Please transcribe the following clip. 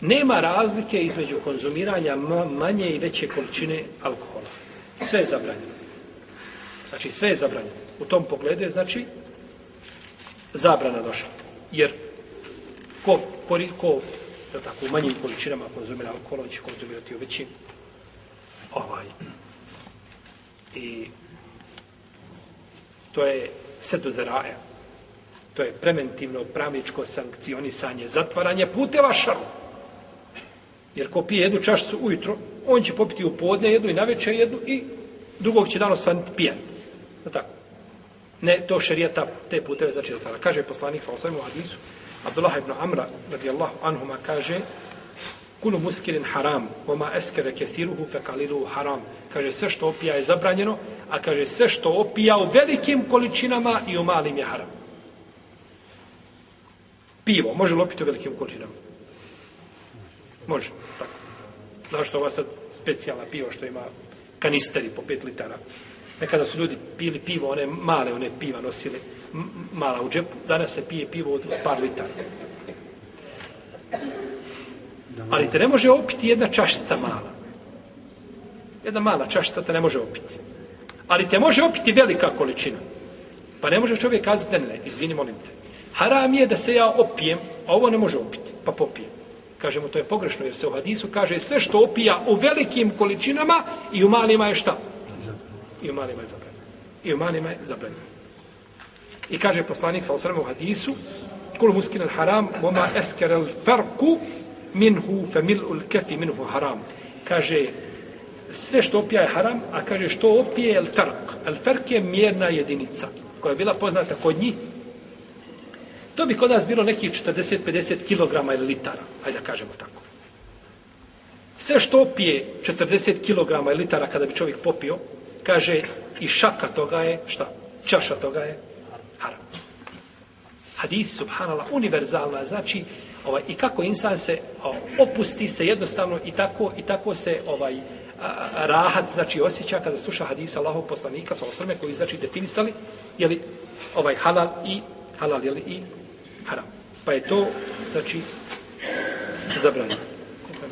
Nema razlike između konzumiranja manje i veće količine alkohola. Sve je zabranjeno. Znači, sve je zabranjeno. U tom pogledu je, znači, zabrana došla. Jer ko, ko, ko da tako, u manjim količinama konzumira alkohol, on će konzumirati u većim. Ovaj. I to je sedu zaraja. To je preventivno pravničko sankcionisanje, zatvaranje puteva šaru. Jer ko pije jednu čašicu ujutro, on će popiti u podne jednu i na večer jednu i drugog će dan osvaniti pijan. Da tako. Ne, to šerijata te puteve znači zatvara. Kaže poslanik sa osvijem u hadisu, Abdullah ibn Amra, radijallahu anhuma, kaže, kulu muskirin haram, oma eskere kethiruhu fe kaliluhu haram. Kaže, sve što opija je zabranjeno, a kaže, sve što opija u velikim količinama i u malim je haram. Pivo, može li opiti u velikim količinama? Može, tako. Zašto što ova sad specijalna pivo što ima kanisteri po 5 litara. Nekada su ljudi pili pivo, one male, one piva nosile, mala u džepu. Danas se pije pivo od par litara. Ali te ne može opiti jedna čašica mala. Jedna mala čašica te ne može opiti. Ali te može opiti velika količina. Pa ne može čovjek kazati, ne, ne, izvini, molim te. Haram je da se ja opijem, a ovo ne može opiti, pa popijem. Kažemo, to je pogrešno, jer se u hadisu kaže sve što opija u velikim količinama i u malima je šta? I u malima je zabranjeno. I u malima je zabranjeno. I kaže poslanik sa osrame u hadisu, kul muskin al haram, voma esker al farku minhu famil'u mil ul kefi minhu haram. Kaže, sve što opija je haram, a kaže što opije je al fark. Al fark je mjerna jedinica, koja je bila poznata kod njih. To bi kod nas bilo nekih 40-50 kg ili litara, hajde da kažemo tako. Sve što opije 40 kg ili litara kada bi čovjek popio, kaže i šaka toga je, šta? Čaša toga je haram. Hadis, subhanallah, univerzalna, znači, ovaj, i kako insan se o, opusti se jednostavno i tako, i tako se ovaj a, rahat, znači, osjeća kada sluša hadisa Allahov poslanika sa osrme koji znači definisali, jeli, ovaj halal i halal, jeli, i haram. Pa je to, znači, zabranjeno.